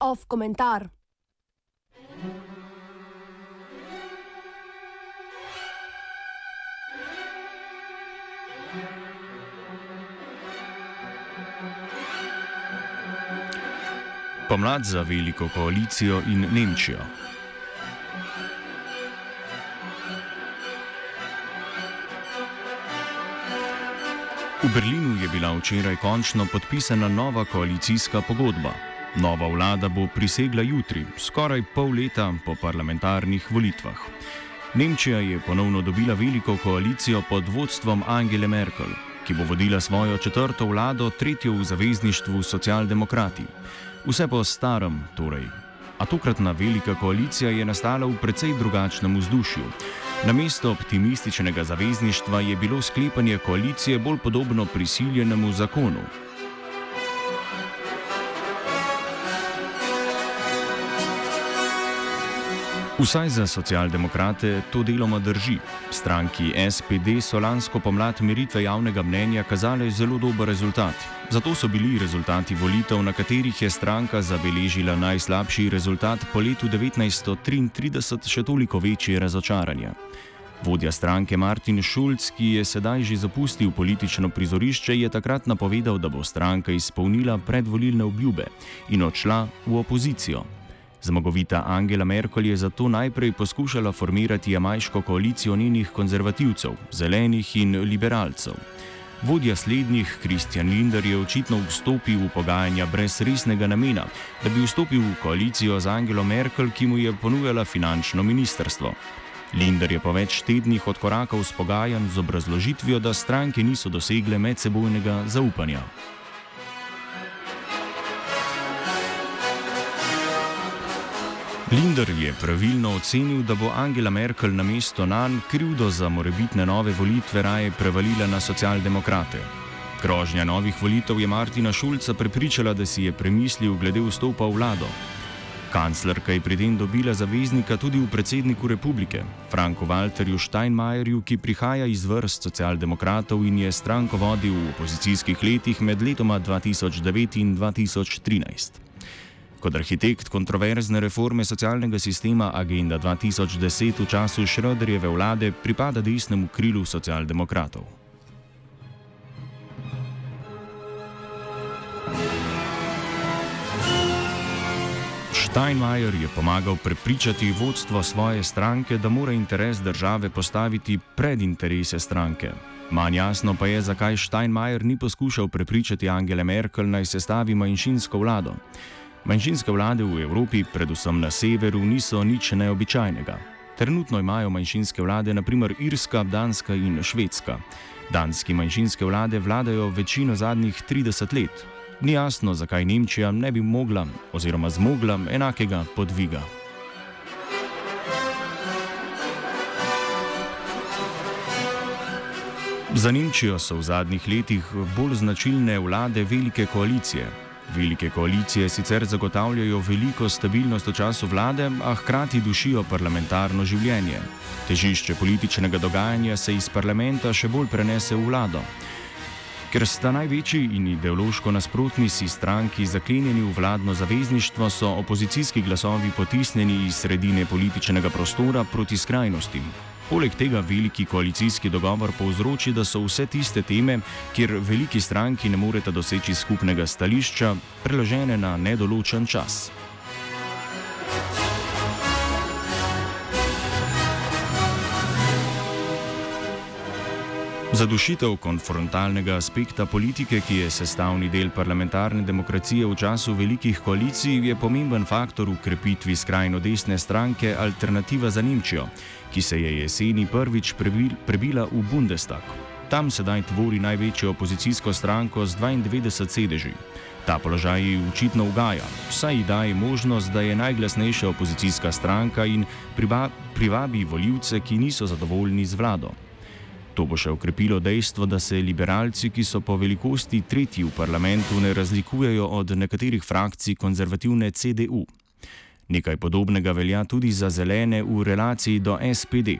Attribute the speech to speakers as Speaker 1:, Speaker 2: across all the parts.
Speaker 1: Off komentar.
Speaker 2: Pomlad za veliko koalicijo in Nemčijo. Berlinu je bila včeraj končno podpisana nova koalicijska pogodba. Nova vlada bo prisegla jutri, skoraj pol leta po parlamentarnih volitvah. Nemčija je ponovno dobila veliko koalicijo pod vodstvom Angele Merkel, ki bo vodila svojo četrto vlado, tretjo v zavezništvu socialdemokrati. Vse po starem, torej. A tokratna velika koalicija je nastala v precej drugačnem vzdušju. Namesto optimističnega zavezništva je bilo sklepanje koalicije bolj podobno prisiljenemu zakonu. Vsaj za socialdemokrate to deloma drži. Stranki SPD so lansko pomlad meritve javnega mnenja kazale zelo dober rezultat. Zato so bili rezultati volitev, na katerih je stranka zabeležila najslabši rezultat po letu 1933, še toliko večje razočaranje. Vodja stranke Martin Schulz, ki je sedaj že zapustil politično prizorišče, je takrat napovedal, da bo stranka izpolnila predvolilne obljube in odšla v opozicijo. Zmagovita Angela Merkel je zato najprej poskušala formirati jamajško koalicijo njenih konzervativcev, zelenih in liberalcev. Vodja slednjih, Kristjan Linder, je očitno vstopil v pogajanja brez resnega namena, da bi vstopil v koalicijo z Angelo Merkel, ki mu je ponujala finančno ministrstvo. Linder je po več tednih odkorakal s pogajanj z obrazložitvijo, da stranke niso dosegle medsebojnega zaupanja. Linder je pravilno ocenil, da bo Angela Merkel na mesto nanj krivdo za morebitne nove volitve raje prevalila na socialdemokrate. Grožnja novih volitev je Martina Šulca prepričala, da si je premislil glede vstopa v vlado. Kanclerka je pri tem dobila zaveznika tudi v predsedniku republike, Franku Walterju Steinmeierju, ki prihaja iz vrst socialdemokratov in je stranko vodil v opozicijskih letih med letoma 2009 in 2013. Kot arhitekt kontroverzne reforme socialnega sistema Agenda 2010 v času Šroderjeve vlade pripada desnemu krilu socialdemokratov. Steinmeier je pomagal prepričati vodstvo svoje stranke, da mora interes države postaviti pred interese stranke. Manj jasno pa je, zakaj Steinmeier ni poskušal prepričati Angele Merkel naj sestavi manjšinsko vlado. Manjšinske vlade v Evropi, predvsem na severu, niso nič neobičajnega. Trenutno imajo manjšinske vlade naprimer Irska, Danska in Švedska. Danski manjšinske vlade vladajo večino zadnjih 30 let. Ni jasno, zakaj Nemčija ne bi mogla oziroma zmogla enakega podviga. Za Nemčijo so v zadnjih letih bolj značilne vlade velike koalicije, Velike koalicije sicer zagotavljajo veliko stabilnost v času vlade, a hkrati dušijo parlamentarno življenje. Težišče političnega dogajanja se iz parlamenta še bolj prenese v vlado. Ker sta največji in ideološko nasprotni si stranki zaklenjeni v vladno zavezništvo, so opozicijski glasovi potisnjeni iz sredine političnega prostora proti skrajnostim. Poleg tega veliki koalicijski dogovor povzroči, da so vse tiste teme, kjer veliki stranki ne moreta doseči skupnega stališča, preložene na nedoločen čas. Zadušitev konfrontalnega aspekta politike, ki je sestavni del parlamentarne demokracije v času velikih koalicij, je pomemben faktor v krepitvi skrajno desne stranke Alternativa za Nemčijo, ki se je jeseni prvič prebila v Bundestag. Tam sedaj tvori največjo opozicijsko stranko z 92 sedeži. Ta položaj ji očitno ugaja, saj ji daje možnost, da je najglasnejša opozicijska stranka in privabi voljivce, ki niso zadovoljni z vlado. To bo še ukrepilo dejstvo, da se liberalci, ki so po velikosti tretji v parlamentu, ne razlikujejo od nekaterih frakcij konzervativne CDU. Nekaj podobnega velja tudi za zelene v relaciji do SPD.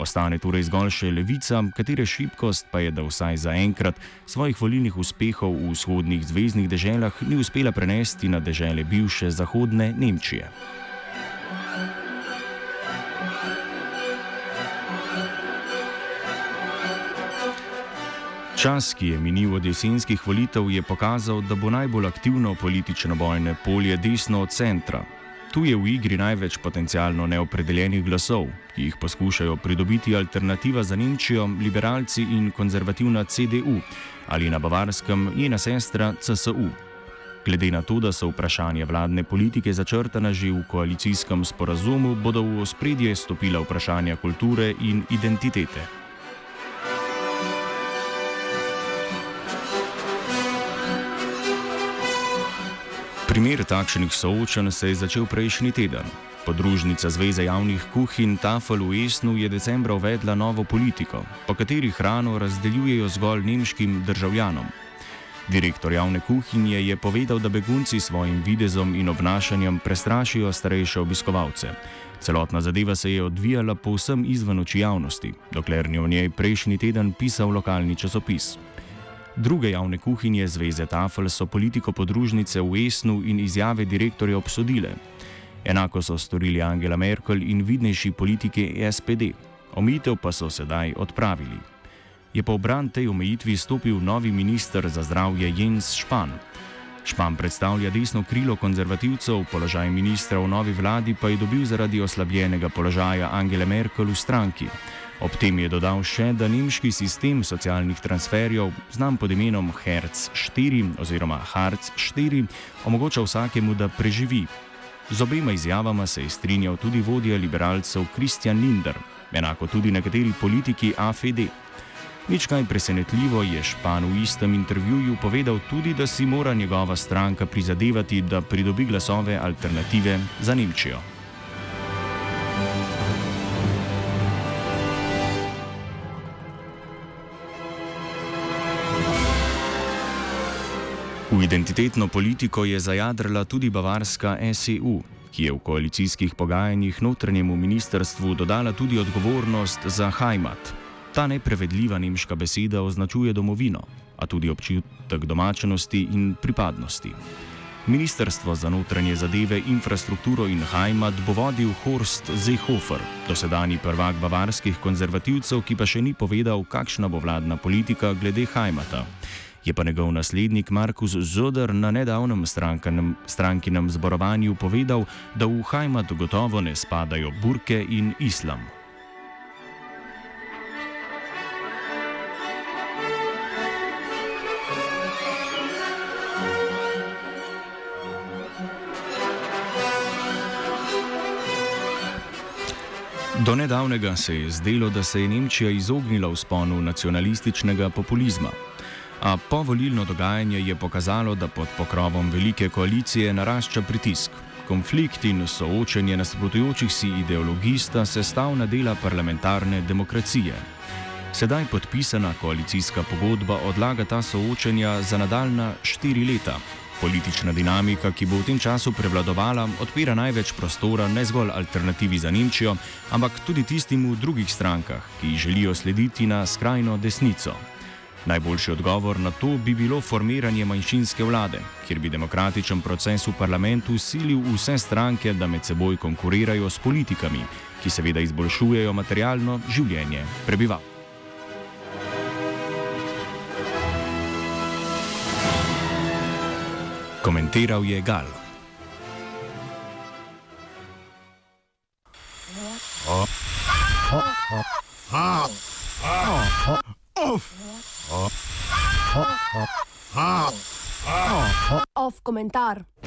Speaker 2: Ostane torej zgolj še levica, katere šibkost pa je, da vsaj zaenkrat svojih volilnih uspehov v vzhodnih zvezdnih deželah ni uspela prenesti na dežele bivše zahodne Nemčije. Čas, ki je minil od jesenskih volitev, je pokazal, da bo najbolj aktivno politično bojne polje desno od centra. Tu je v igri največ potencialno neopredeljenih glasov, ki jih poskušajo pridobiti alternativa za Nemčijo, liberalci in konzervativna CDU ali na Bavarskem njena sestra CSU. Glede na to, da so vprašanja vladne politike začrtana že v koalicijskem sporazumu, bodo v ospredje stopila vprašanja kulture in identitete. Primer takšnih soočanj se je začel prejšnji teden. Podružnica Zveze javnih kuhinj Tafel v Esnu je decembra uvedla novo politiko, po kateri hrano razdeljujejo zgolj nemškim državljanom. Direktor javne kuhinje je povedal, da begunci svojim videzom in obnašanjem prestrašijo starejše obiskovalce. Celotna zadeva se je odvijala povsem izven oči javnosti, dokler ni o njej prejšnji teden pisal lokalni časopis. Druge javne kuhinje Zveze Tafel so politiko podružnice v Esnu in izjave direktorja obsodile. Enako so storili Angela Merkel in vidnejši politiki SPD. Omejitev pa so sedaj odpravili. Je pa obran tej omejitvi stopil novi minister za zdravje Jens Špan. Špan predstavlja desno krilo konzervativcev, položaj ministra v novi vladi pa je dobil zaradi oslabljenega položaja Angele Merkel v stranki. Ob tem je dodal še, da nemški sistem socialnih transferjev, znan pod imenom Hertz 4 oziroma Hartz 4, omogoča vsakemu, da preživi. Z obema izjavama se je strinjal tudi vodja liberalcev Kristjan Linder, enako tudi nekateri politiki AFD. Nič kaj presenetljivo je Špan v istem intervjuju povedal tudi, da si mora njegova stranka prizadevati, da pridobi glasove alternative za Nemčijo. V identitetno politiko je zajadrala tudi bavarska SEU, ki je v koalicijskih pogajanjih notranjemu ministrstvu dodala tudi odgovornost za Heimat. Ta neprevedljiva nemška beseda označuje domovino, a tudi občutek domačnosti in pripadnosti. Ministrstvo za notranje zadeve, infrastrukturo in Heimat bo vodil Horst Seehofer, dosedani prvak bavarskih konzervativcev, ki pa še ni povedal, kakšna bo vladna politika glede Heimata je pa njegov naslednik Markus Zoder na nedavnem strankinem zborovanju povedal, da v Hajmat gotovo ne spadajo burke in islam. Do nedavnega se je zdelo, da se je Nemčija izognila vzponu nacionalističnega populizma. A povolilno dogajanje je pokazalo, da pod pokrovom velike koalicije narašča pritisk. Konflikt in soočenje nasprotujočih si ideologij sta sestavna dela parlamentarne demokracije. Sedaj podpisana koalicijska pogodba odlaga ta soočenja za nadaljna štiri leta. Politična dinamika, ki bo v tem času prevladovala, odpira največ prostora ne zgolj alternativi za Nemčijo, ampak tudi tistim v drugih strankah, ki želijo slediti na skrajno desnico. Najboljši odgovor na to bi bilo formiranje manjšinske vlade, kjer bi demokratičen proces v parlamentu silil vse stranke, da med seboj konkurirajo s politikami, ki seveda izboljšujejo materialno življenje prebivalcev. Komentiral je Gal. Oh. Oh. Oh. Oh.
Speaker 1: Off komentar.